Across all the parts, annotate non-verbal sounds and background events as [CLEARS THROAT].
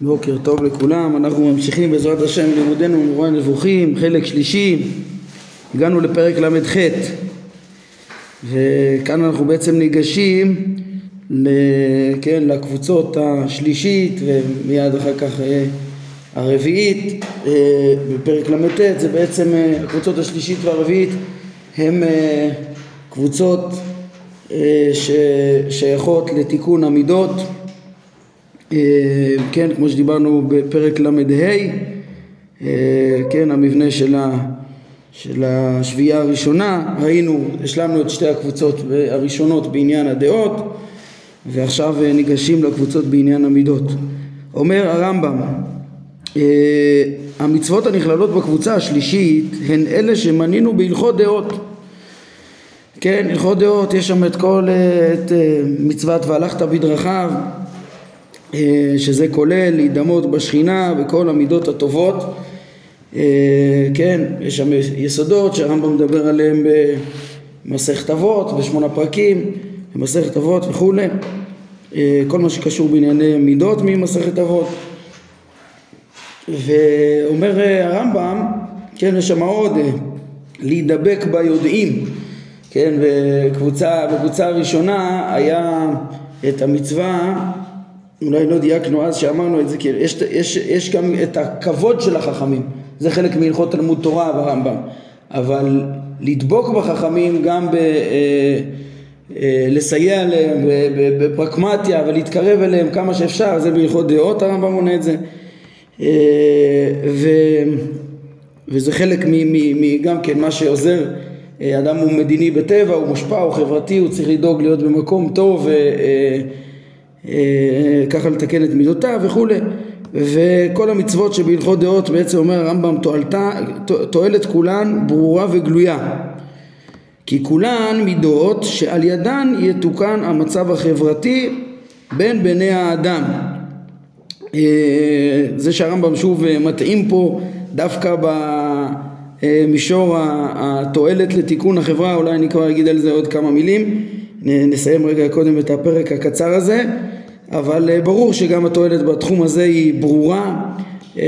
בוקר טוב לכולם, אנחנו ממשיכים בעזרת השם לימודנו במורה נבוכים, חלק שלישי, הגענו לפרק ל"ח וכאן אנחנו בעצם ניגשים כן, לקבוצות השלישית ומיד אחר כך אה, הרביעית. אה, בפרק ל"ט זה בעצם אה, הקבוצות השלישית והרביעית הם קבוצות ששייכות לתיקון המידות כן, כמו שדיברנו בפרק ל"ה, אה, כן, המבנה של, ה, של השביעייה הראשונה, ראינו, השלמנו את שתי הקבוצות הראשונות בעניין הדעות ועכשיו אה, ניגשים לקבוצות בעניין המידות. אומר הרמב"ם, המצוות הנכללות בקבוצה השלישית הן אלה שמנינו בהלכות דעות כן, הלכות דעות, יש שם את כל, את מצוות והלכת בדרכיו אה, שזה כולל להידמות בשכינה וכל המידות הטובות. אה, כן, יש שם יסודות שהרמב"ם מדבר עליהם במסכת אבות, בשמונה פרקים, במסכת אבות וכולי. אה, כל מה שקשור בענייני מידות ממסכת אבות. ואומר הרמב"ם, כן, יש שם עוד להידבק ביודעים כן, בקבוצה, בקבוצה הראשונה היה את המצווה אולי לא דייקנו אז שאמרנו את זה, כי יש, יש, יש גם את הכבוד של החכמים, זה חלק מהלכות תלמוד תורה ברמב"ם, אבל לדבוק בחכמים גם ב... אה, אה, לסייע להם בפרקמטיה ולהתקרב אליהם כמה שאפשר, זה בהלכות דעות הרמב"ם מונה את זה. אה, ו, וזה חלק מ, מ, מ, גם כן מה שעוזר, אדם הוא מדיני בטבע, הוא מושפע, הוא חברתי, הוא צריך לדאוג להיות במקום טוב אה, ככה לתקן את מידותיו וכולי וכל המצוות שבהלכות דעות בעצם אומר הרמב"ם תועלת כולן ברורה וגלויה. כי כולן מידות שעל ידן יתוקן המצב החברתי בין בני האדם. אה, זה שהרמב"ם שוב מתאים פה דווקא במישור התועלת לתיקון החברה אולי אני כבר אגיד על זה עוד כמה מילים. נסיים רגע קודם את הפרק הקצר הזה אבל אה, ברור שגם התועלת בתחום הזה היא ברורה אה,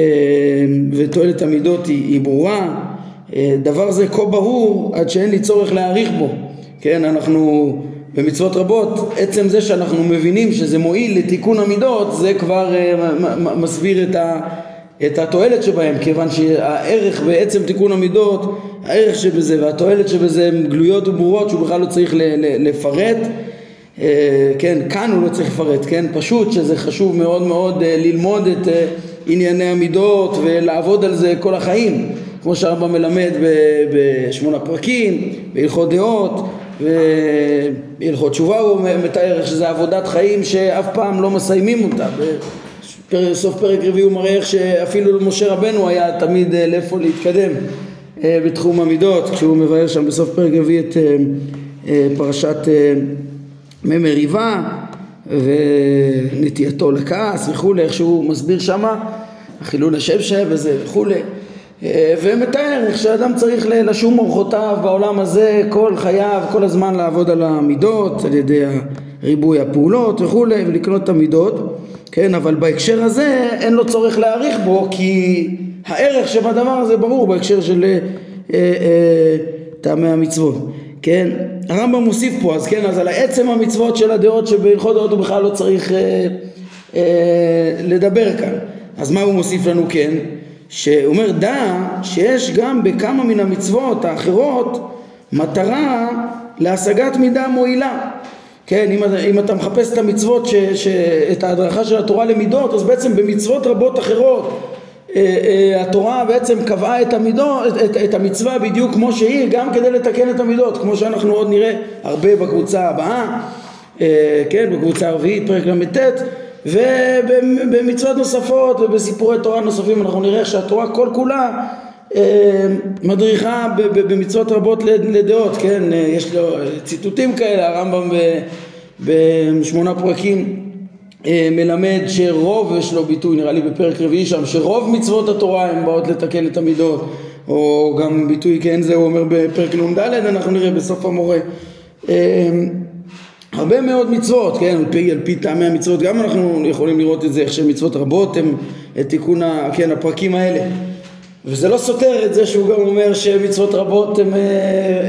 ותועלת המידות היא, היא ברורה. אה, דבר זה כה ברור עד שאין לי צורך להעריך בו כן? אנחנו במצוות רבות עצם זה שאנחנו מבינים שזה מועיל לתיקון המידות זה כבר מסביר את, ה, את התועלת שבהם כיוון שהערך בעצם תיקון המידות הערך שבזה והתועלת שבזה הן גלויות וברורות שהוא בכלל לא צריך לפרט כן, כאן הוא לא צריך לפרט, כן, פשוט שזה חשוב מאוד מאוד אה, ללמוד את אה, ענייני המידות ולעבוד על זה כל החיים, כמו שהרמב"ם מלמד בשמונה פרקים, בהלכות דעות, בהלכות תשובה הוא מתאר שזה עבודת חיים שאף פעם לא מסיימים אותה, בסוף פרק רביעי הוא מראה איך שאפילו משה רבנו היה תמיד לאיפה להתקדם בתחום המידות, כשהוא מבאר שם בסוף פרק רביעי את פרשת ממריבה ונטייתו לכעס וכולי, איך שהוא מסביר שמה, חילול השם שם וזה וכולי, ומתאר איך שאדם צריך לשום אורחותיו בעולם הזה כל חייו, כל הזמן לעבוד על המידות על ידי ריבוי הפעולות וכולי ולקנות את המידות, כן, אבל בהקשר הזה אין לו צורך להעריך בו כי הערך שבדבר הזה ברור בהקשר של אה, אה, המצוות. כן, הרמב"ם מוסיף פה, אז כן, אז על עצם המצוות של הדעות שבהלכות דעות הוא בכלל לא צריך אה, אה, לדבר כאן. אז מה הוא מוסיף לנו כן? שהוא אומר דע שיש גם בכמה מן המצוות האחרות מטרה להשגת מידה מועילה. כן, אם, אם אתה מחפש את המצוות, ש, ש, את ההדרכה של התורה למידות, אז בעצם במצוות רבות אחרות התורה בעצם קבעה את, המידות, את, את המצווה בדיוק כמו שהיא גם כדי לתקן את המידות כמו שאנחנו עוד נראה הרבה בקבוצה הבאה. אה, כן בקבוצה הרביעית פרק ל"ט ובמצוות נוספות ובסיפורי תורה נוספים אנחנו נראה שהתורה כל כולה מדריכה במצוות רבות לדעות כן? יש לו ציטוטים כאלה הרמב"ם בשמונה פרקים. אה, מלמד שרוב יש לו ביטוי נראה לי בפרק רביעי שם שרוב מצוות התורה הן באות לתקן את המידות או גם ביטוי כן זה הוא אומר בפרק נ"ד אנחנו נראה בסוף המורה אה, הרבה מאוד מצוות, כן, על פי, על פי טעמי המצוות, גם אנחנו יכולים לראות את זה, איך שמצוות רבות הן תיקון, כן, הפרקים האלה. וזה לא סותר את זה שהוא גם אומר שמצוות רבות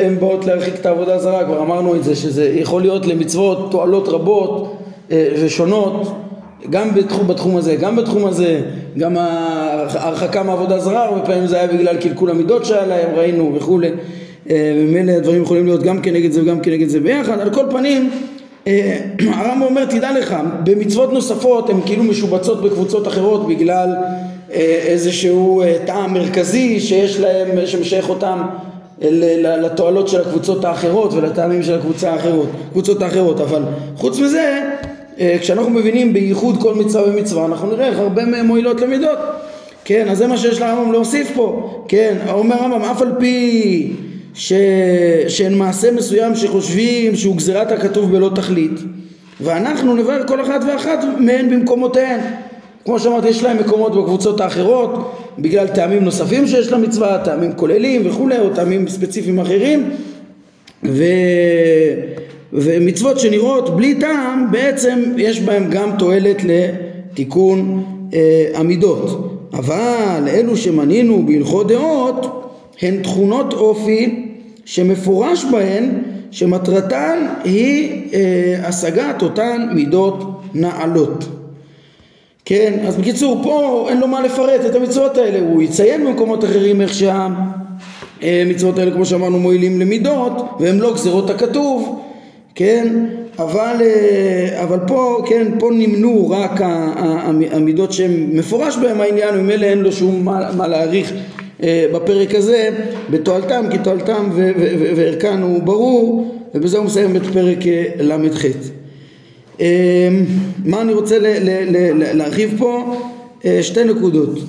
הן באות להרחיק את העבודה הזרה, כבר אמרנו את זה, שזה יכול להיות למצוות תועלות רבות ושונות, גם בתחום, בתחום הזה, גם בתחום הזה, גם ההרחקה מעבודה זרה, הרבה פעמים זה היה בגלל קלקול המידות שהיה להם, ראינו וכולי, וממילא הדברים יכולים להיות גם כנגד זה וגם כנגד זה ביחד, על כל פנים אה, [CLEARS THROAT] הרמב"ם אומר תדע לך במצוות נוספות הן כאילו משובצות בקבוצות אחרות בגלל אה, איזשהו אה, טעם מרכזי שיש להם שמשייך אותם לתועלות של הקבוצות האחרות ולטעמים של הקבוצה האחרות, קבוצות האחרות. אבל חוץ מזה כשאנחנו מבינים בייחוד כל מצווה ומצווה אנחנו נראה איך הרבה מהן מועילות למידות. כן אז זה מה שיש לרמב"ם להוסיף פה. כן אומר הרמב"ם אף על פי ש... שהן מעשה מסוים שחושבים שהוא גזירת הכתוב בלא תכלית ואנחנו נבהר כל אחת ואחת מהן במקומותיהן. כמו שאמרתי יש להם מקומות בקבוצות האחרות בגלל טעמים נוספים שיש למצווה, טעמים כוללים וכולי או טעמים ספציפיים אחרים. ו... ומצוות שנראות בלי טעם בעצם יש בהם גם תועלת לתיקון אה, המידות. אבל אלו שמנינו בהלכות דעות הן תכונות אופי שמפורש בהן שמטרתן היא אה, השגת אותן מידות נעלות. כן, אז בקיצור פה אין לו מה לפרט את המצוות האלה, הוא יציין במקומות אחרים איך שהמצוות האלה כמו שאמרנו מועילים למידות והם לא גזירות הכתוב, כן, אבל, אה, אבל פה, כן, פה נמנו רק המידות שהן מפורש בהן העניין וממילא אין לו שום מה, מה להעריך אה, בפרק הזה בתועלתם כי תועלתם וערכן הוא ברור ובזה הוא מסיים את פרק אה, ל"ח. אה, מה אני רוצה להרחיב פה? שתי נקודות.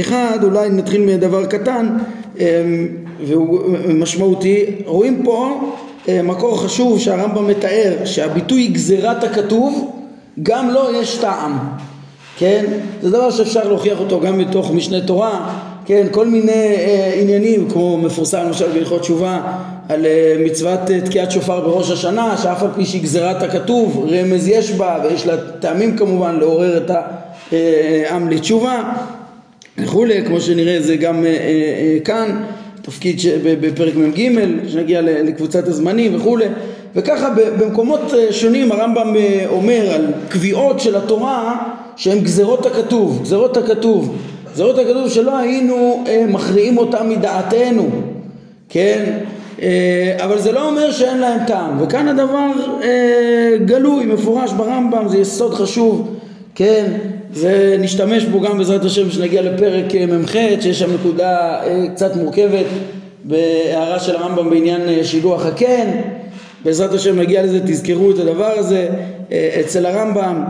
אחד אולי נתחיל מדבר קטן והוא משמעותי רואים פה מקור חשוב שהרמב"ם מתאר שהביטוי גזירת הכתוב גם לו לא יש טעם כן? זה דבר שאפשר להוכיח אותו גם מתוך משנה תורה, כן? כל מיני אה, עניינים כמו מפורסם למשל בהלכות תשובה על אה, מצוות אה, תקיעת שופר בראש השנה שאף על פי שהיא גזירת הכתוב רמז יש בה ויש לה טעמים כמובן לעורר את העם אה, לתשובה וכולי כמו שנראה זה גם אה, אה, כאן תפקיד בפרק מ"ג שנגיע לקבוצת הזמנים וכולי וככה במקומות שונים הרמב"ם אומר על קביעות של התורה שהן גזרות הכתוב, גזרות הכתוב, גזרות הכתוב שלא היינו אה, מכריעים אותם מדעתנו, כן? אה, אבל זה לא אומר שאין להם טעם, וכאן הדבר אה, גלוי, מפורש ברמב"ם, זה יסוד חשוב, כן? זה נשתמש בו גם בעזרת השם כשנגיע לפרק אה, מ"ח, שיש שם נקודה אה, קצת מורכבת בהערה של הרמב"ם בעניין אה, שילוח הקן, בעזרת השם נגיע לזה, תזכרו את הדבר הזה, אצל הרמב"ם.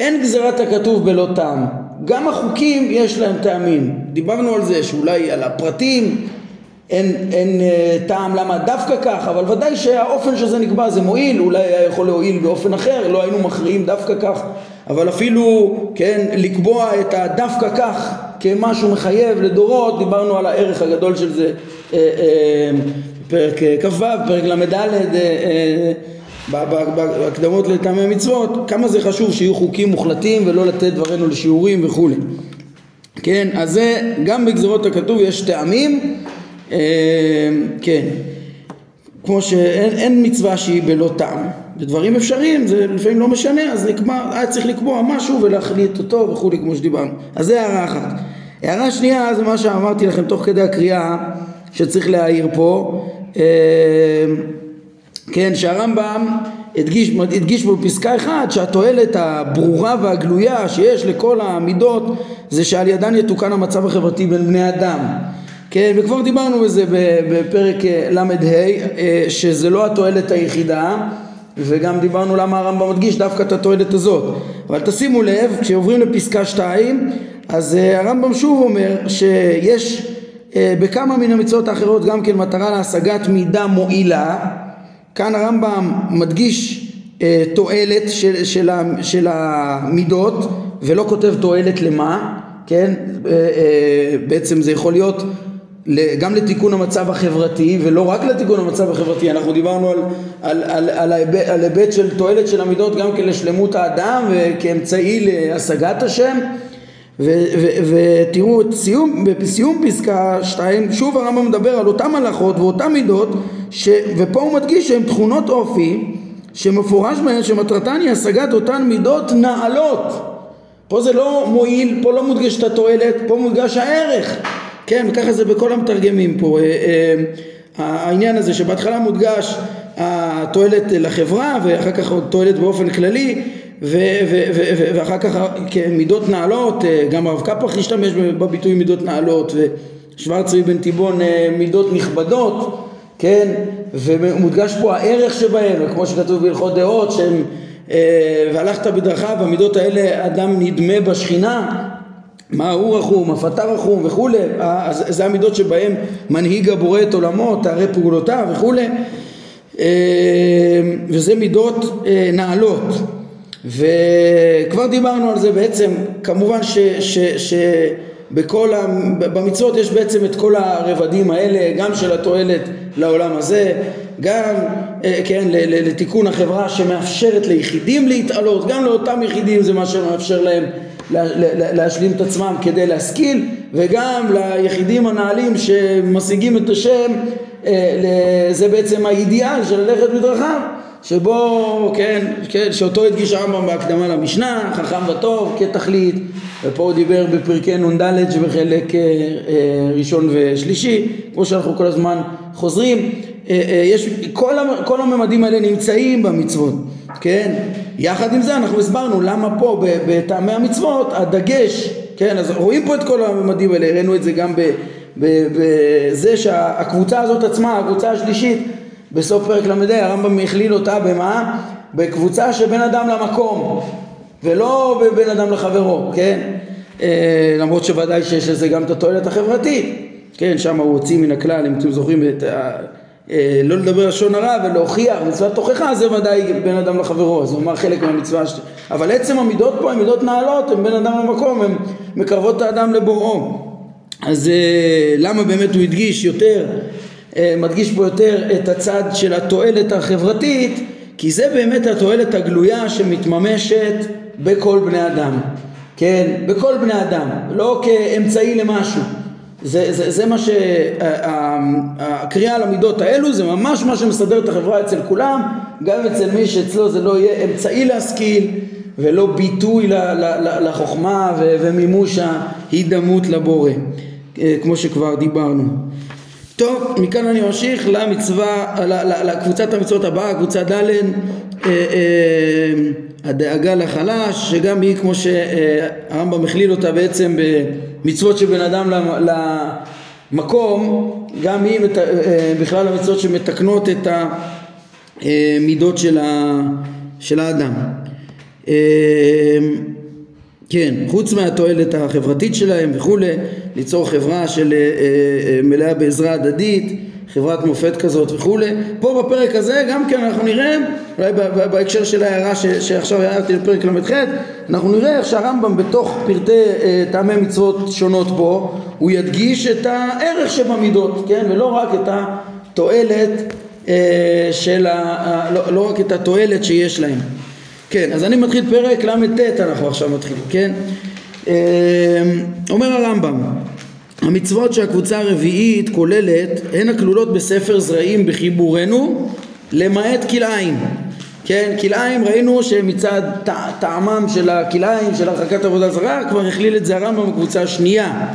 אין גזירת הכתוב בלא טעם. גם החוקים יש להם טעמים. דיברנו על זה שאולי על הפרטים. אין, אין אה, טעם. למה? דווקא כך, אבל ודאי שהאופן שזה נקבע זה מועיל, אולי היה יכול להועיל באופן אחר, לא היינו מכריעים דווקא כך, אבל אפילו, כן, לקבוע את הדווקא כך כמשהו מחייב לדורות, דיברנו על הערך הגדול של זה אה, אה, פרק אה, כ"ו, פרק ל"ד אה, אה, בהקדמות לטעמי המצוות, כמה זה חשוב שיהיו חוקים מוחלטים ולא לתת דברינו לשיעורים וכולי. כן, אז זה גם בגזרות הכתוב יש טעמים, אה, כן, כמו שאין מצווה שהיא בלא טעם. בדברים אפשריים זה לפעמים לא משנה, אז נקבע, היה צריך לקבוע משהו ולהחליט אותו וכולי כמו שדיברנו. אז זה הערה אחת. הערה שנייה זה מה שאמרתי לכם תוך כדי הקריאה שצריך להעיר פה. אה, כן, שהרמב"ם הדגיש, הדגיש בפסקה אחת שהתועלת הברורה והגלויה שיש לכל המידות זה שעל ידן יתוקן המצב החברתי בין בני אדם. כן, וכבר דיברנו בזה בפרק אה, ל"ה אה, שזה לא התועלת היחידה וגם דיברנו למה הרמב"ם מדגיש דווקא את התועלת הזאת. אבל תשימו לב, כשעוברים לפסקה 2 אז אה, הרמב"ם שוב אומר שיש בכמה מן המצוות האחרות גם כן מטרה להשגת מידה מועילה כאן הרמב"ם מדגיש אה, תועלת של, של, של המידות ולא כותב תועלת למה, כן? אה, אה, בעצם זה יכול להיות גם לתיקון המצב החברתי ולא רק לתיקון המצב החברתי, אנחנו דיברנו על, על, על, על, ההיבט, על היבט של תועלת של המידות גם כן לשלמות האדם וכאמצעי להשגת השם. ותראו סיום, בסיום פסקה 2 שוב הרמב"ם מדבר על אותן הלכות ואותן מידות ש, ופה הוא מדגיש שהן תכונות אופי שמפורש בהן שמטרתן היא השגת אותן מידות נעלות. פה זה לא מועיל, פה לא מודגשת התועלת, פה מודגש הערך כן, וככה זה בכל המתרגמים פה. אה, אה, העניין הזה שבהתחלה מודגש התועלת לחברה ואחר כך תועלת באופן כללי ו- ו- ו- ואחר כך מידות נעלות, אה, גם הרב קפח השתמש בביטוי מידות נעלות ושוורצרי בן תיבון מידות נכבדות, כן, ומודגש פה הערך שבהם, כמו שכתוב בהלכות דעות שהם והלכת בדרכיו, המידות האלה אדם נדמה בשכינה מה הוא רחום, אף אתה רחום וכולי, אז זה המידות שבהם מנהיג הבורא את עולמו, תארי פעולותיו וכולי, וזה מידות נעלות. וכבר דיברנו על זה בעצם, כמובן ש, ש, שבכל, ה, במצוות יש בעצם את כל הרבדים האלה, גם של התועלת לעולם הזה, גם כן, לתיקון החברה שמאפשרת ליחידים להתעלות, גם לאותם יחידים זה מה שמאפשר להם להשלים את עצמם כדי להשכיל וגם ליחידים הנעלים שמשיגים את השם אה, זה בעצם האידיאל של ללכת בדרכיו שבו, כן, כן, שאותו הדגיש הרמב"ם בהקדמה למשנה, חכם וטוב כתכלית, ופה הוא דיבר בפרקי נ"ד שבחלק אה, אה, ראשון ושלישי, כמו שאנחנו כל הזמן חוזרים, יש, כל, כל הממדים האלה נמצאים במצוות, כן? יחד עם זה אנחנו הסברנו למה פה בטעמי המצוות הדגש, כן? אז רואים פה את כל הממדים האלה, הראינו את זה גם בזה שהקבוצה הזאת עצמה, הקבוצה השלישית, בסוף פרק ל"ה הרמב"ם הכליל אותה במה? בקבוצה שבין אדם למקום ולא בין אדם לחברו, כן? אה, למרות שוודאי שיש לזה גם את התועלת החברתית, כן? שם הוא הוציא מן הכלל, אם אתם זוכרים את ה... לא לדבר לשון הרע ולהוכיח מצוות תוכחה זה ודאי בין אדם לחברו אז הוא אמר חלק מהמצווה ש... אבל עצם המידות פה הן מידות נעלות הן בין אדם למקום הן מקרבות את האדם לבוראו. אז אה, למה באמת הוא הדגיש יותר אה, מדגיש פה יותר את הצד של התועלת החברתית? כי זה באמת התועלת הגלויה שמתממשת בכל בני אדם. כן? בכל בני אדם. לא כאמצעי למשהו זה, זה, זה מה שהקריאה על המידות האלו זה ממש מה שמסדר את החברה אצל כולם גם אצל מי שאצלו זה לא יהיה אמצעי להשכיל ולא ביטוי לחוכמה ומימוש ההידמות לבורא אה, כמו שכבר דיברנו טוב מכאן אני ממשיך למצווה לקבוצת המצוות הבאה קבוצה ד' אה, אה, הדאגה לחלש שגם היא כמו שהרמב"ם הכליל אותה בעצם במצוות שבין אדם למקום גם היא אה, בכלל המצוות שמתקנות את המידות של, האדם כן, חוץ מהתועלת החברתית שלהם וכולי, ליצור חברה של אה, מלאה בעזרה הדדית חברת מופת כזאת וכולי. פה בפרק הזה גם כן אנחנו נראה, אולי בהקשר של ההערה שעכשיו הערתי לפרק ל"ח, אנחנו נראה איך שהרמב"ם בתוך פרטי אה, טעמי מצוות שונות פה, הוא ידגיש את הערך שבמידות, כן? ולא רק את התועלת אה, של ה... לא, לא רק את התועלת שיש להם. כן, אז אני מתחיל פרק ל"ט אנחנו עכשיו מתחילים, כן? אה, אומר הרמב"ם המצוות שהקבוצה הרביעית כוללת הן הכלולות בספר זרעים בחיבורנו למעט כלאיים כן, כלאיים ראינו שמצד טעמם של הכלאיים של הרחקת עבודה זרה כבר הכליל את זה הרמב"ם בקבוצה השנייה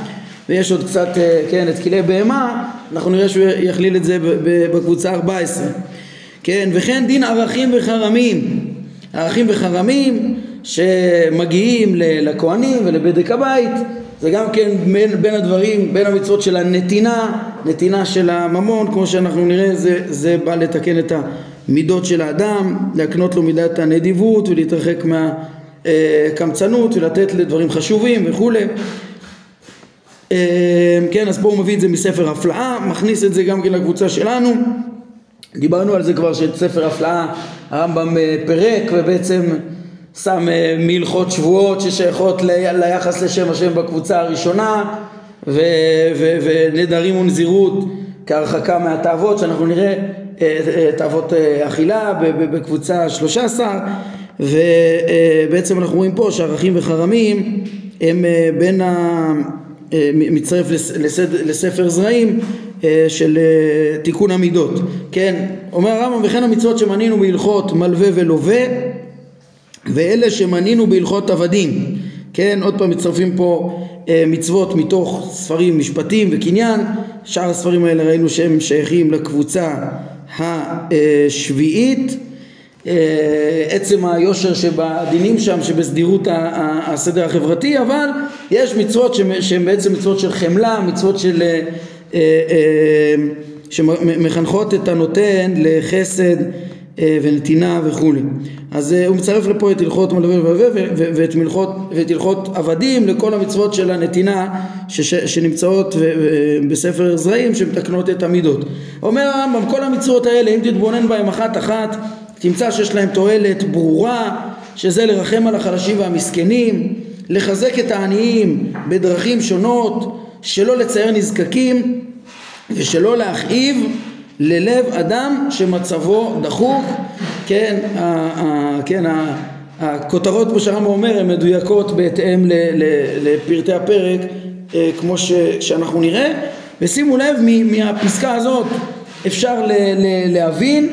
ויש עוד קצת, אה, כן, את כלי בהמה אנחנו נראה שהוא יכליל את זה בקבוצה 14 כן, וכן דין ערכים וחרמים ערכים וחרמים שמגיעים לכהנים ולבדק הבית זה גם כן בין, בין הדברים, בין המצוות של הנתינה, נתינה של הממון, כמו שאנחנו נראה, זה, זה בא לתקן את המידות של האדם, להקנות לו מידת הנדיבות ולהתרחק מהקמצנות ולתת לדברים חשובים וכולי. אה, כן, אז פה הוא מביא את זה מספר הפלאה, מכניס את זה גם כן לקבוצה שלנו. דיברנו על זה כבר שאת ספר הפלאה הרמב"ם אה, פירק ובעצם שם אה, מהלכות שבועות ששייכות ליחס לשם השם בקבוצה הראשונה ונדרים ונזירות כהרחקה מהתאוות שאנחנו נראה תאוות אכילה בקבוצה 13 ובעצם אנחנו רואים פה שערכים וחרמים הם בין ה... מצטרף לספר זרעים של תיקון המידות. כן אומר הרמב"ם וכן המצוות שמנינו בהלכות מלווה ולווה ואלה שמנינו בהלכות עבדים. כן עוד פעם מצטרפים פה מצוות מתוך ספרים משפטים וקניין. שאר הספרים האלה ראינו שהם שייכים לקבוצה השביעית. עצם היושר שבדינים שם שבסדירות הסדר החברתי אבל יש מצוות שהן בעצם מצוות של חמלה מצוות של שמחנכות את הנותן לחסד ונתינה וכולי. אז הוא מצרף לפה את הלכות מלווה ולווה ואת, ואת הלכות עבדים לכל המצוות של הנתינה שנמצאות בספר זרעים שמתקנות את המידות. אומר הרמב"ם כל המצוות האלה אם תתבונן בהם אחת אחת תמצא שיש להם תועלת ברורה שזה לרחם על החלשים והמסכנים לחזק את העניים בדרכים שונות שלא לצייר נזקקים ושלא להכאיב ללב אדם שמצבו דחוק. כן, ה, ה, כן ה, הכותרות כמו שהרמב"ם אומר הן מדויקות בהתאם ל, ל, לפרטי הפרק אה, כמו ש, שאנחנו נראה. ושימו לב מהפסקה הזאת אפשר ל, ל, להבין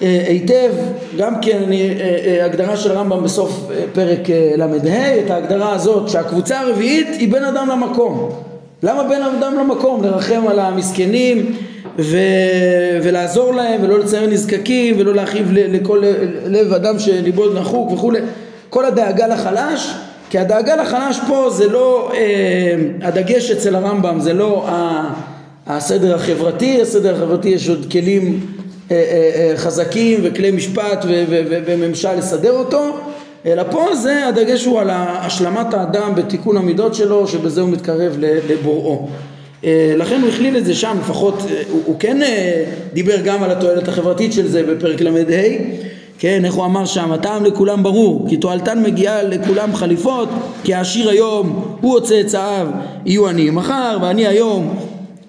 היטב גם כן אה, הגדרה של הרמב"ם בסוף פרק ל"ה את ההגדרה הזאת שהקבוצה הרביעית היא בין אדם למקום למה בין אדם למקום? לרחם על המסכנים ו... ולעזור להם ולא לצייר נזקקים ולא להכאיב לכל לב אדם שליבו נחוק וכולי כל הדאגה לחלש כי הדאגה לחלש פה זה לא אה, הדגש אצל הרמב"ם זה לא. הסדר החברתי, הסדר החברתי יש עוד כלים אה, אה, אה, חזקים וכלי משפט ו- ו- ו- וממשל לסדר אותו אלא פה זה הדגש הוא על השלמת האדם בתיקון המידות שלו שבזה הוא מתקרב לבוראו. אה, לכן הוא הכליל את זה שם לפחות אה, הוא, הוא כן אה, דיבר גם על התועלת החברתית של זה בפרק ל"ה. כן, איך הוא אמר שם, הטעם לכולם ברור, כי תועלתן מגיעה לכולם חליפות, כי העשיר היום הוא או צאצאיו יהיו עניים מחר, ואני היום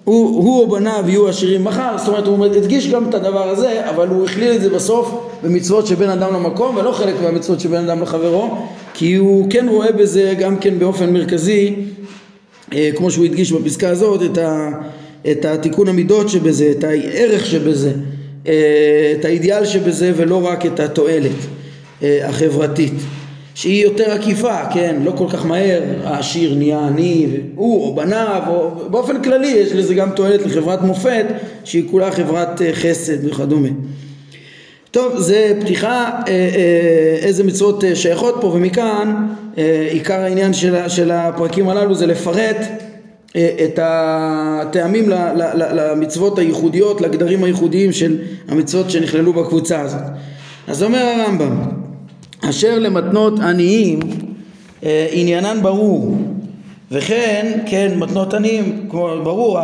הוא, או בניו יהיו עשירים מחר, זאת אומרת הוא הדגיש גם את הדבר הזה, אבל הוא הכליל את זה בסוף במצוות שבין אדם למקום ולא חלק מהמצוות שבין אדם לחברו, כי הוא כן רואה בזה גם כן באופן מרכזי, אה, כמו שהוא הדגיש בפסקה הזאת, את, ה, את התיקון המידות שבזה, את הערך שבזה, אה, את האידיאל שבזה ולא רק את התועלת אה, החברתית. שהיא יותר עקיפה, כן, לא כל כך מהר העשיר נהיה עני, הוא או בניו, או באופן כללי יש לזה גם תועלת לחברת מופת שהיא כולה חברת אה, חסד וכדומה. טוב, זה פתיחה אה, אה, איזה מצוות שייכות פה ומכאן עיקר העניין של, של הפרקים הללו זה לפרט את הטעמים למצוות הייחודיות, לגדרים הייחודיים של המצוות שנכללו בקבוצה הזאת. אז אומר הרמב"ם אשר למתנות עניים אה, עניינן ברור. וכן, כן, מתנות עניים, ברור,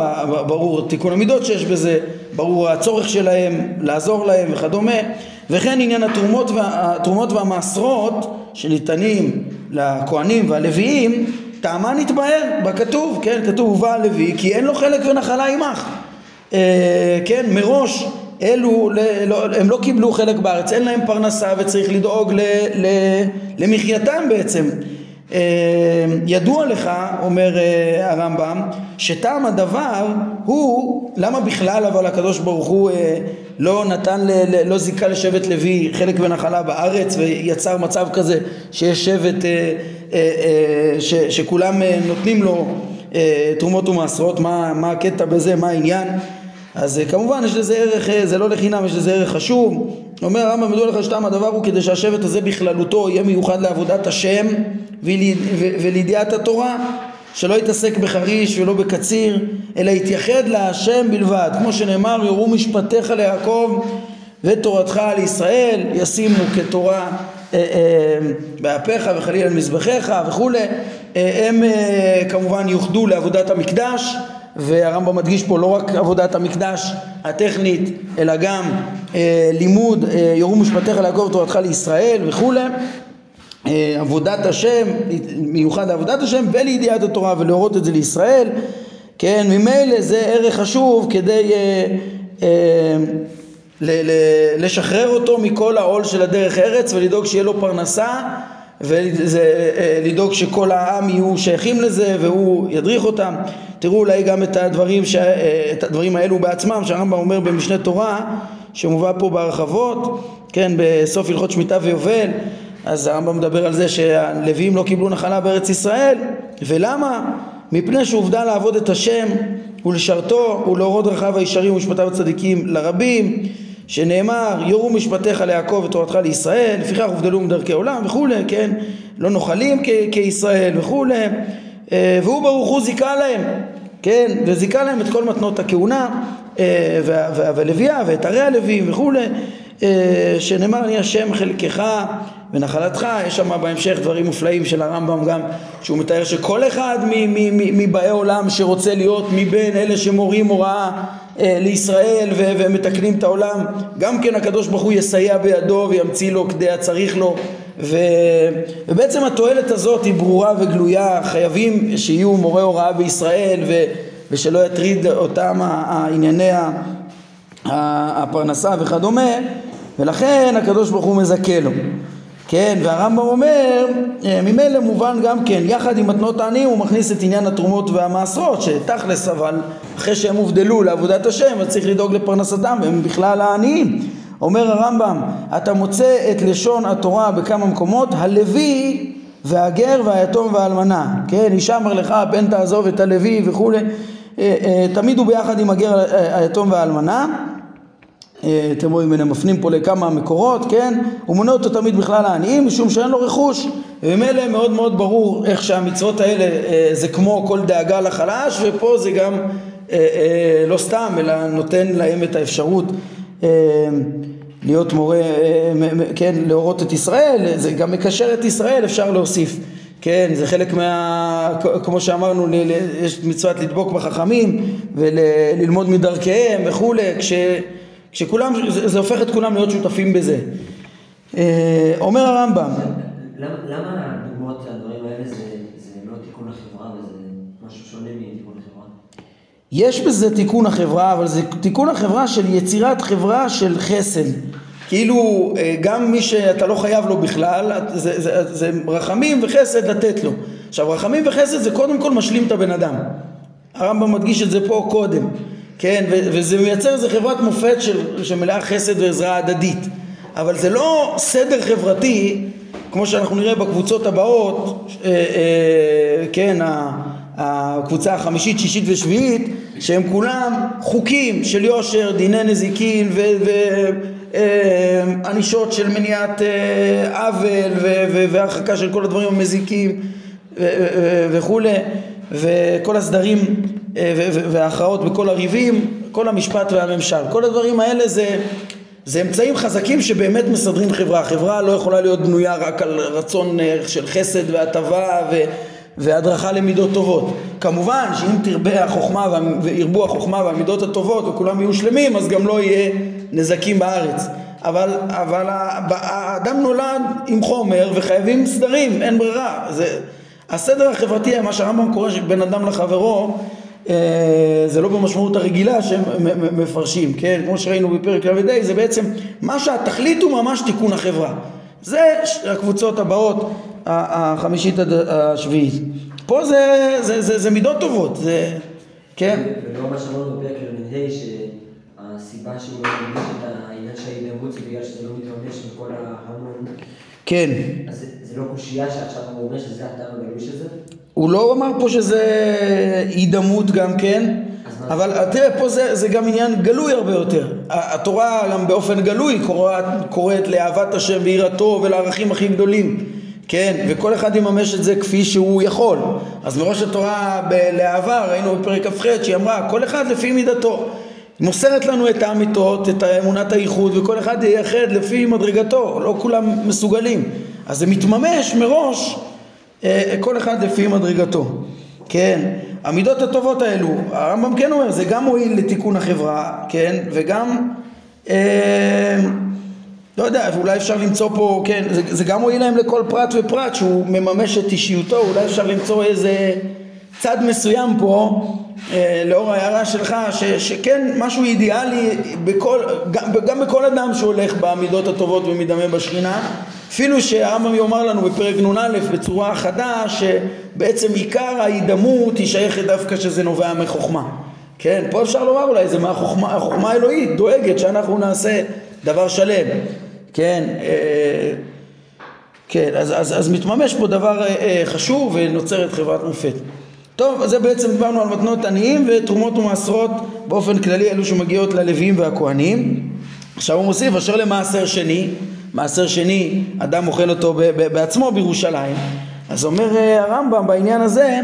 ברור תיקון המידות שיש בזה, ברור הצורך שלהם לעזור להם וכדומה, וכן עניין התרומות, וה, התרומות והמעשרות שניתנים לכהנים והלוויים, טעמה נתבהר בכתוב, כן, כתוב הובא הלוי כי אין לו חלק ונחלה עמך, אה, כן, מראש אלו לא, הם לא קיבלו חלק בארץ, אין להם פרנסה וצריך לדאוג ל, ל, למחייתם בעצם. אה, ידוע לך, אומר אה, הרמב"ם, שטעם הדבר הוא, למה בכלל אבל הקדוש ברוך הוא אה, לא נתן, לא זיכה לשבט לוי חלק ונחלה בארץ ויצר מצב כזה שיש שבט ש, שכולם נותנים לו תרומות ומעשרות, מה, מה הקטע בזה, מה העניין? אז אה, כמובן יש לזה ערך, אה, זה לא לחינם, יש לזה ערך חשוב. אומר הרמב"ם, מדוע לך שתם הדבר הוא כדי שהשבט הזה בכללותו יהיה מיוחד לעבודת השם ולידיעת התורה, שלא יתעסק בחריש ולא בקציר, אלא יתייחד להשם בלבד, כמו שנאמר, יורו משפטיך ליעקב ותורתך לישראל, ישימו כתורה אה, באפיך וחליל על מזבחיך וכולי, הם כמובן יוחדו לעבודת המקדש והרמב"ם מדגיש פה לא רק עבודת המקדש הטכנית אלא גם אה, לימוד אה, יורו משפטיך לעקוב תורתך לישראל וכולי. אה, עבודת השם, מיוחד עבודת השם ולידיעת התורה ולהורות את זה לישראל, כן, ממילא זה ערך חשוב כדי אה, אה, ל- ל- לשחרר אותו מכל העול של הדרך ארץ ולדאוג שיהיה לו פרנסה ולדאוג אה, שכל העם יהיו שייכים לזה והוא ידריך אותם. תראו אולי גם את הדברים, ש... אה, את הדברים האלו בעצמם שהרמב"ם אומר במשנה תורה שמובא פה בהרחבות, כן, בסוף הלכות שמיטה ויובל אז הרמב"ם מדבר על זה שהלווים לא קיבלו נחלה בארץ ישראל ולמה? מפני שעובדה לעבוד את השם ולשרתו ולהורות דרכיו הישרים ומשפטיו הצדיקים לרבים שנאמר יורו משפטיך ליעקב ותורתך לישראל לפיכך הובדלו מדרכי עולם וכולי כן? לא נוחלים כישראל וכולי. אה, והוא ברוך הוא זיכה להם כן? וזיכה להם את כל מתנות הכהונה אה, והלוויה ואת ערי הלווים וכולי. אה, שנאמר אני השם חלקך ונחלתך, יש שם בהמשך דברים מופלאים של הרמב"ם גם, שהוא מתאר שכל אחד מבאי עולם שרוצה להיות מבין אלה שמורים הוראה אה, לישראל ו- ומתקנים את העולם, גם כן הקדוש ברוך הוא יסייע בידו וימציא לו כדי הצריך לו. ו... ובעצם התועלת הזאת היא ברורה וגלויה, חייבים שיהיו מורי הוראה בישראל ו... ושלא יטריד אותם הענייני הפרנסה וכדומה. ולכן הקדוש ברוך הוא מזכה לו. כן, והרמב"ם אומר, אה, ממילא מובן גם כן, יחד עם מתנות העניים הוא מכניס את עניין התרומות והמעשרות, שתכלס אבל אחרי שהם הובדלו לעבודת השם, אז צריך לדאוג לפרנסתם, והם בכלל העניים. אומר הרמב"ם, אתה מוצא את לשון התורה בכמה מקומות, הלוי והגר והיתום והאלמנה, כן, הישמר לך פן תעזוב את הלוי וכולי, אה, אה, תמיד הוא ביחד עם הגר היתום והאלמנה אה, אתם רואים, הם מפנים פה לכמה מקורות, כן? הוא מונה אותו תמיד בכלל העניים משום שאין לו רכוש וממילא מאוד מאוד ברור איך שהמצוות האלה אה, זה כמו כל דאגה לחלש ופה זה גם אה, לא סתם אלא נותן להם את האפשרות להיות מורה, כן, להורות את ישראל, זה גם מקשר את ישראל, אפשר להוסיף, כן, זה חלק מה... כמו שאמרנו, יש מצוות לדבוק בחכמים וללמוד מדרכיהם וכולי, כש... שכולם, זה, זה הופך את כולם להיות שותפים בזה. אה, אומר הרמב"ם. למה הדוגמאות לדברים האלה זה, זה לא תיקון החברה וזה משהו שונה מתיקון החברה? יש בזה תיקון החברה, אבל זה תיקון החברה של יצירת חברה של חסד. כאילו אה, גם מי שאתה לא חייב לו בכלל, זה, זה, זה רחמים וחסד לתת לו. עכשיו רחמים וחסד זה קודם כל משלים את הבן אדם. הרמב"ם מדגיש את זה פה קודם. כן, וזה מייצר איזה חברת מופת של, שמלאה חסד ועזרה הדדית. אבל זה לא סדר חברתי, כמו שאנחנו נראה בקבוצות הבאות, אה, אה, כן, הקבוצה החמישית, שישית ושביעית, שהם כולם חוקים של יושר, דיני נזיקין וענישות אה, של מניעת אה, עוול והרחקה של כל הדברים המזיקים וכולי, וכל הסדרים אה, וההכרעות בכל הריבים, כל המשפט והממשל. כל הדברים האלה זה, זה אמצעים חזקים שבאמת מסדרים חברה. חברה לא יכולה להיות בנויה רק על רצון של חסד והטבה ו... והדרכה למידות טובות. כמובן שאם תרבה החוכמה וירבו החוכמה והמידות הטובות וכולם יהיו שלמים אז גם לא יהיה נזקים בארץ. אבל, אבל האדם נולד עם חומר וחייבים סדרים, אין ברירה. זה, הסדר החברתי, מה שהרמב"ם קורא בין אדם לחברו, אה, זה לא במשמעות הרגילה שהם מפרשים, כן? כמו שראינו בפרק ל"ה, זה בעצם מה שהתכלית הוא ממש תיקון החברה. זה הקבוצות הבאות, החמישית עד השביעית. פה זה, זה, זה, זה מידות טובות, זה... כן? ולא מה שאמרנו בפרק ל"ה, שהסיבה שהוא לא מבין את העניין של ההידברות זה בגלל שזה לא מתממש בכל ההמון. כן. אז זה לא קושייה שעכשיו הוא אומר שזה הטעם הגלוי של זה? הוא לא אמר פה שזה הידמות גם כן, אבל תראה פה זה, זה גם עניין גלוי הרבה יותר. התורה גם באופן גלוי קוראת, קוראת לאהבת השם ויראתו ולערכים הכי גדולים, כן? וכל אחד יממש את זה כפי שהוא יכול. אז מראש התורה לעבר ראינו בפרק כ"ח שהיא אמרה כל אחד לפי מידתו. מוסרת לנו את האמיתות, את אמונת הייחוד וכל אחד ייחד לפי מדרגתו, לא כולם מסוגלים. אז זה מתממש מראש אה, כל אחד לפי מדרגתו, כן? המידות הטובות האלו, הרמב"ם כן אומר, זה גם מועיל לתיקון החברה, כן? וגם אה, לא יודע, אולי אפשר למצוא פה, כן, זה, זה גם מועיל להם לכל פרט ופרט שהוא מממש את אישיותו, אולי אפשר למצוא איזה צד מסוים פה, אה, לאור ההערה שלך, ש, שכן משהו אידיאלי בכל, גם, גם בכל אדם שהולך במידות הטובות ומדמה בשכינה, אפילו שהרמב"ם יאמר לנו בפרק נ"א בצורה חדה, שבעצם עיקר ההידמות היא שייכת דווקא שזה נובע מחוכמה. כן, פה אפשר לומר אולי זה מהחוכמה החוכמה האלוהית, דואגת שאנחנו נעשה דבר שלם. כן, אה, כן, אז, אז, אז מתממש פה דבר אה, אה, חשוב ונוצרת חברת מופת. טוב, אז זה בעצם דיברנו על מתנות עניים ותרומות ומעשרות באופן כללי אלו שמגיעות ללוויים והכוהנים. עכשיו הוא מוסיף אשר למעשר שני, מעשר שני אדם אוכל אותו בעצמו בירושלים. אז אומר הרמב"ם בעניין הזה,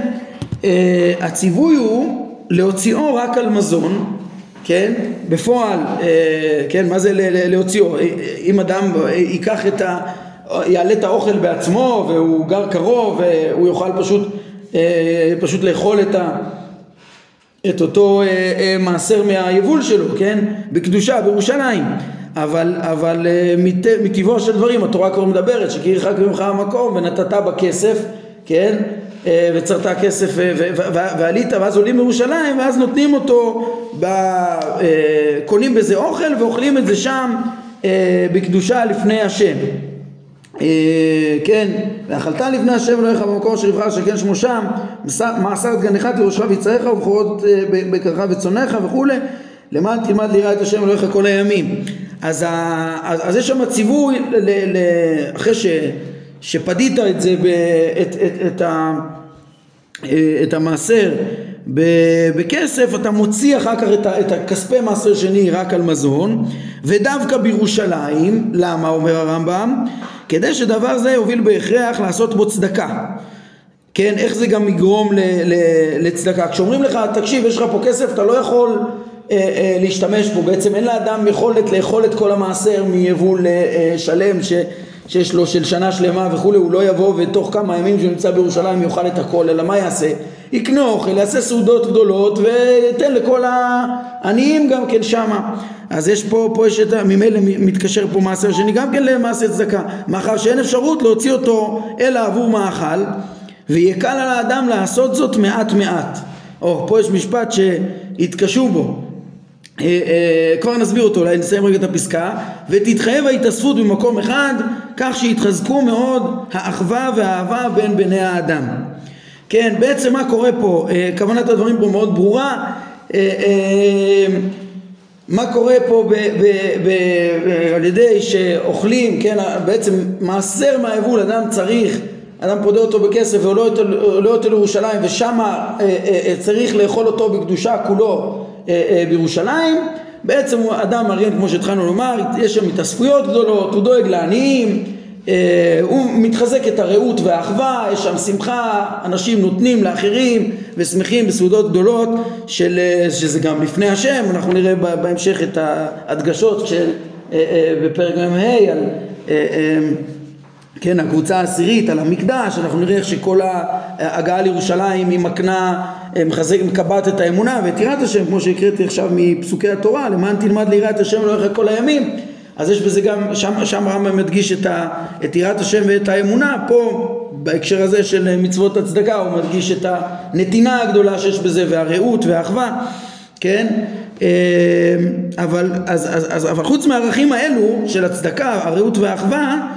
הציווי הוא להוציאו רק על מזון כן, בפועל, אה, כן, מה זה להוציאו, אם אדם ייקח את ה... יעלה את האוכל בעצמו והוא גר קרוב והוא יוכל פשוט, אה, פשוט לאכול את, ה, את אותו אה, מעשר מהיבול שלו, כן, בקדושה, בירושלים. אבל, אבל מטבעו של דברים התורה כבר מדברת שכי ירחק ממך המקום ונתת בכסף, כן, אה, וצרת כסף אה, ועלית ואז עולים לירושלים ואז נותנים אותו, אה, קונים בזה אוכל ואוכלים את זה שם בקדושה לפני השם כן, ואכלת לפני השם אלוהיך במקום אשר יבחר שכן שמו שם, מעשר את גנך תירושך ויצריך ובכורות בקרך וצונך וכולי, למען תלמד ליראה את השם אלוהיך כל הימים. אז, אז, אז יש שם ציווי, אחרי ש... שפדית את זה, את, את, את, ה, את המעשר בכסף, אתה מוציא אחר כך את, את הכספי מעשר שני רק על מזון, ודווקא בירושלים, למה אומר הרמב"ם? כדי שדבר זה יוביל בהכרח לעשות בו צדקה. כן, איך זה גם יגרום ל, ל, לצדקה? כשאומרים לך, תקשיב, יש לך פה כסף, אתה לא יכול אה, אה, להשתמש בו, בעצם אין לאדם יכולת לאכול את כל המעשר מיבול אה, שלם ש... שיש לו של שנה שלמה וכולי, הוא לא יבוא ותוך כמה ימים שהוא נמצא בירושלים יאכל את הכל, אלא מה יעשה? יקנה אוכל, יעשה סעודות גדולות וייתן לכל העניים גם כן שמה. אז יש פה, פה יש את, ממילא מתקשר פה מעשר שני גם כן למעשה צדקה, מאחר שאין אפשרות להוציא אותו אלא עבור מאכל, ויקל על האדם לעשות זאת מעט מעט. או, פה יש משפט שהתקשו בו, אה, אה, כבר נסביר אותו, אולי נסיים רגע את הפסקה ותתחייב ההתאספות במקום אחד כך שיתחזקו מאוד האחווה והאהבה בין בני האדם. כן, בעצם מה קורה פה, אה, כוונת הדברים פה מאוד ברורה. מה קורה פה ב, ב, ב, ב, על ידי שאוכלים, כן, בעצם מעשר מהיבול אדם צריך, אדם פודה אותו בכסף ועולה אותו לירושלים ושם צריך לאכול אותו בקדושה כולו. אה, אה, בירושלים. בעצם הוא אדם מארגן כמו שהתחלנו לומר יש שם התאספויות גדולות הוא דואג לעניים אה, הוא מתחזק את הרעות והאחווה יש שם שמחה אנשים נותנים לאחרים ושמחים בסעודות גדולות של, שזה גם לפני השם אנחנו נראה בהמשך את ההדגשות של בפרק מ"ה על כן, הקבוצה העשירית על המקדש, אנחנו נראה איך שכל ההגעה לירושלים היא מקנה, אה, מחזק, מקבעת את האמונה ואת יראת השם, כמו שהקראתי עכשיו מפסוקי התורה, למען תלמד ליראת השם לאורך כל הימים, אז יש בזה גם, שם, שם רמב"ם מדגיש את, ה, את יראת השם ואת האמונה, פה בהקשר הזה של מצוות הצדקה הוא מדגיש את הנתינה הגדולה שיש בזה והרעות והאחווה, כן? אה, אבל, אז, אז, אז, אבל חוץ מהערכים האלו של הצדקה, הרעות והאחווה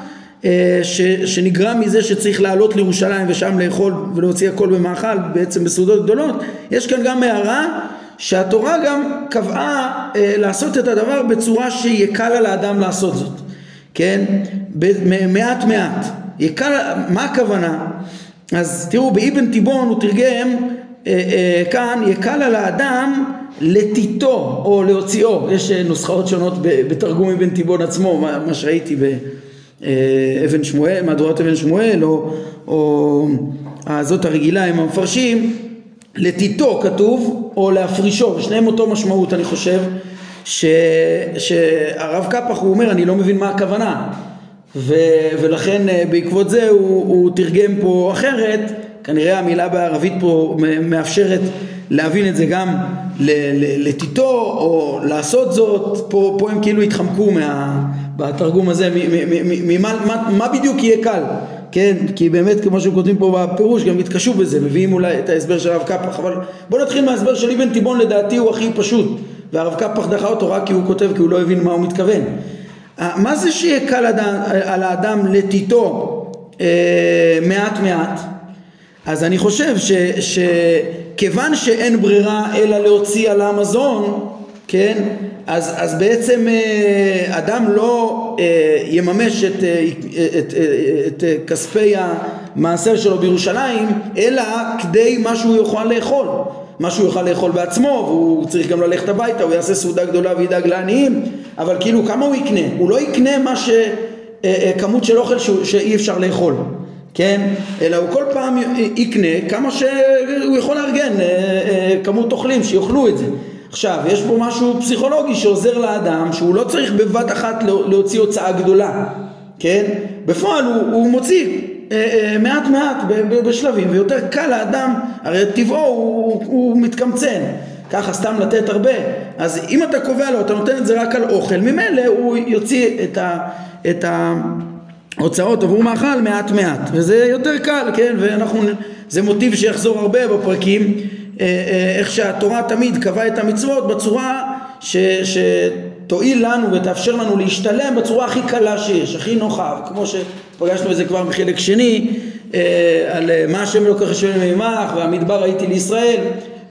ש, שנגרם מזה שצריך לעלות לירושלים ושם לאכול ולהוציא הכל במאכל בעצם בסעודות גדולות יש כאן גם הערה שהתורה גם קבעה אה, לעשות את הדבר בצורה שיקל על האדם לעשות זאת כן? מעט מעט. יקל, מה הכוונה? אז תראו באבן תיבון הוא תרגם אה, אה, כאן יקל על האדם לתיתו או להוציאו. יש אה, נוסחאות שונות בתרגום אבן תיבון עצמו מה, מה שראיתי ב... אה, אבן שמואל, מהדורת אבן שמואל, או, או הזאת הרגילה עם המפרשים, לתיתו כתוב, או להפרישו, שניהם אותו משמעות אני חושב, ש, שהרב קפח הוא אומר אני לא מבין מה הכוונה, ו, ולכן אה, בעקבות זה הוא, הוא תרגם פה אחרת, כנראה המילה בערבית פה מאפשרת להבין את זה גם לתיתו או לעשות זאת, פה, פה הם כאילו התחמקו מה, בתרגום הזה, מה, בדיוק יהיה קל, כן, כי באמת כמו שהם כותבים פה בפירוש גם התקשו בזה, מביאים אולי את ההסבר של הרב קפח, אבל בוא נתחיל מההסבר של אבן תיבון לדעתי הוא הכי פשוט, והרב קפח דחה אותו רק כי הוא כותב כי הוא לא הבין מה הוא מתכוון. מה זה שיהיה קל על האדם לתיתו אה, מעט מעט? אז אני חושב שכיוון שאין ברירה אלא להוציא על המזון, כן, אז, אז בעצם אה, אדם לא אה, יממש את, אה, את, את, את כספי המעשר שלו בירושלים, אלא כדי מה שהוא יוכל לאכול. מה שהוא יוכל לאכול בעצמו, והוא צריך גם ללכת הביתה, הוא יעשה סעודה גדולה וידאג לעניים, אבל כאילו כמה הוא יקנה? הוא לא יקנה מה ש... כמות של אוכל שאי אפשר לאכול. כן? אלא הוא כל פעם יקנה כמה שהוא יכול לארגן כמות אוכלים שיאכלו את זה. עכשיו, יש פה משהו פסיכולוגי שעוזר לאדם שהוא לא צריך בבת אחת להוציא הוצאה גדולה, כן? בפועל הוא, הוא מוציא אה, אה, מעט מעט בשלבים ויותר קל לאדם, הרי טבעו הוא, הוא מתקמצן, ככה סתם לתת הרבה, אז אם אתה קובע לו, אתה נותן את זה רק על אוכל, ממילא הוא יוציא את, ה, את ההוצאות עבור מאכל מעט מעט, וזה יותר קל, כן? ואנחנו, זה מוטיב שיחזור הרבה בפרקים איך שהתורה תמיד קבעה את המצוות בצורה ש, שתועיל לנו ותאפשר לנו להשתלם בצורה הכי קלה שיש, הכי נוחה, כמו שפגשנו את זה כבר בחלק שני, אה, על מה השם לא ככה שואל ממך והמדבר הייתי לישראל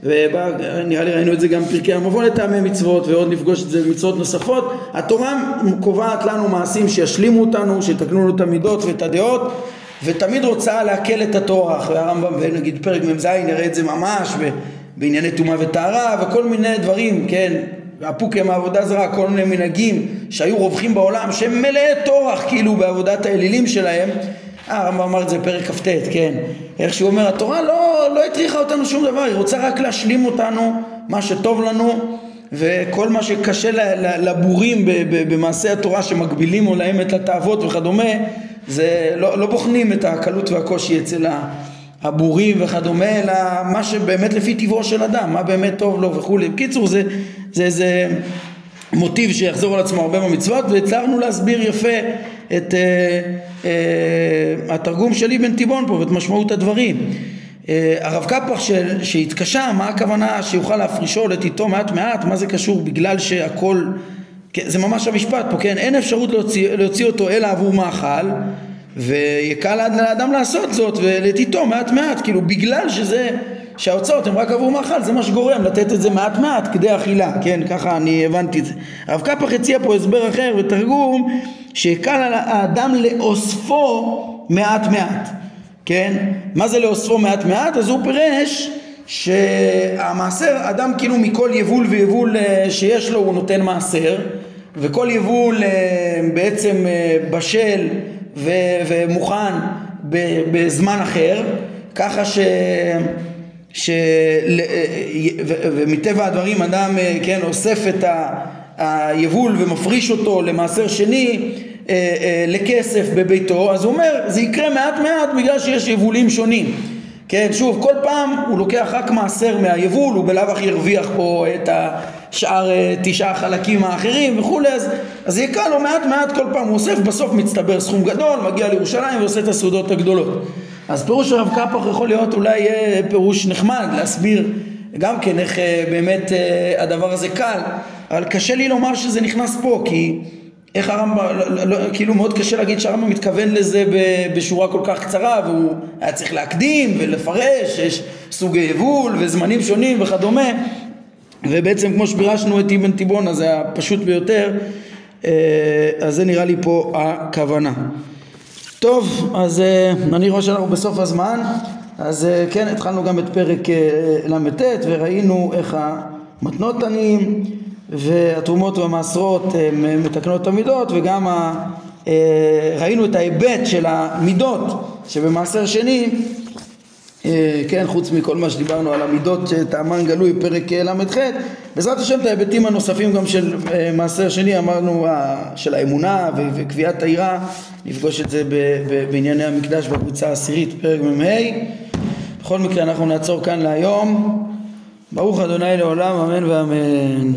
ונראה לי ראינו את זה גם בפרקי המבוא לטעמי מצוות ועוד נפגוש את זה במצוות נוספות. התורה קובעת לנו מעשים שישלימו אותנו, שיתקנו לנו את המידות ואת הדעות ותמיד רוצה להקל את הטורח, והרמב"ם ונגיד פרק מ"ז יראה את זה ממש בענייני טומאה וטהרה וכל מיני דברים, כן, הפוקי מהעבודה זרה, כל מיני מנהגים שהיו רווחים בעולם שהם מלאי טורח כאילו בעבודת האלילים שלהם. אה, הרמב"ם אמר את זה בפרק כ"ט, כן, איך שהוא אומר התורה לא, לא הטריחה אותנו שום דבר, היא רוצה רק להשלים אותנו מה שטוב לנו וכל מה שקשה לבורים במעשה התורה שמגבילים או להם את התאוות וכדומה זה לא, לא בוחנים את הקלות והקושי אצל הבורים וכדומה, אלא מה שבאמת לפי טבעו של אדם, מה באמת טוב לו וכולי. בקיצור, זה, זה, זה מוטיב שיחזור על עצמו הרבה במצוות, והצלחנו להסביר יפה את אה, אה, התרגום של אבן תיבון פה ואת משמעות הדברים. אה, הרב קפח שהתקשה, מה הכוונה שיוכל להפרישו לתיתו מעט מעט, מה זה קשור בגלל שהכל זה ממש המשפט פה, כן? אין אפשרות להוציא, להוציא אותו אלא עבור מאכל ויקל לאדם לעשות זאת ולתיתו מעט מעט, כאילו בגלל שזה, שההוצאות הן רק עבור מאכל, זה מה שגורם לתת את זה מעט מעט כדי אכילה, כן? ככה אני הבנתי את זה. הרב קפח הציע פה הסבר אחר ותרגום שיקל על האדם לאוספו מעט מעט, כן? מה זה לאוספו מעט מעט? אז הוא פירש שהמעשר, אדם כאילו מכל יבול ויבול אה, שיש לו הוא נותן מעשר וכל יבול אה, בעצם אה, בשל ומוכן בזמן אחר ככה ש... ש... ומטבע הדברים אדם כן אוסף את היבול ומפריש אותו למעשר שני לכסף בביתו אז הוא אומר זה יקרה מעט מעט בגלל שיש יבולים שונים. כן, שוב, כל פעם הוא לוקח רק מעשר מהיבול, הוא בלאו הכי ירוויח פה את השאר אה, תשעה חלקים האחרים וכולי, אז, אז יקרא לו מעט מעט כל פעם הוא אוסף, בסוף מצטבר סכום גדול, מגיע לירושלים ועושה את הסעודות הגדולות. אז פירוש הרב קפח יכול להיות אולי פירוש נחמד, להסביר גם כן איך אה, באמת אה, הדבר הזה קל, אבל קשה לי לומר שזה נכנס פה, כי איך הרמב"ם, לא, לא, כאילו מאוד קשה להגיד שהרמב"ם מתכוון לזה בשורה כל כך קצרה והוא היה צריך להקדים ולפרש, יש סוגי יבול וזמנים שונים וכדומה ובעצם כמו שפירשנו את אבן תיבון אז זה הפשוט ביותר אה, אז זה נראה לי פה הכוונה. טוב, אז אה, אני רואה שאנחנו בסוף הזמן אז אה, כן, התחלנו גם את פרק ל"ט וראינו איך המתנות עניים והתרומות והמעשרות מתקנות את המידות וגם ראינו את ההיבט של המידות שבמעשר שני כן, חוץ מכל מה שדיברנו על המידות שטעמן גלוי פרק ל"ח בעזרת השם את ההיבטים הנוספים גם של אה, מעשר שני אמרנו של האמונה וקביעת העירה נפגוש את זה בענייני המקדש בקבוצה העשירית פרק מ"ה בכל מקרה אנחנו נעצור כאן להיום. ברוך אדוני לעולם אמן ואמן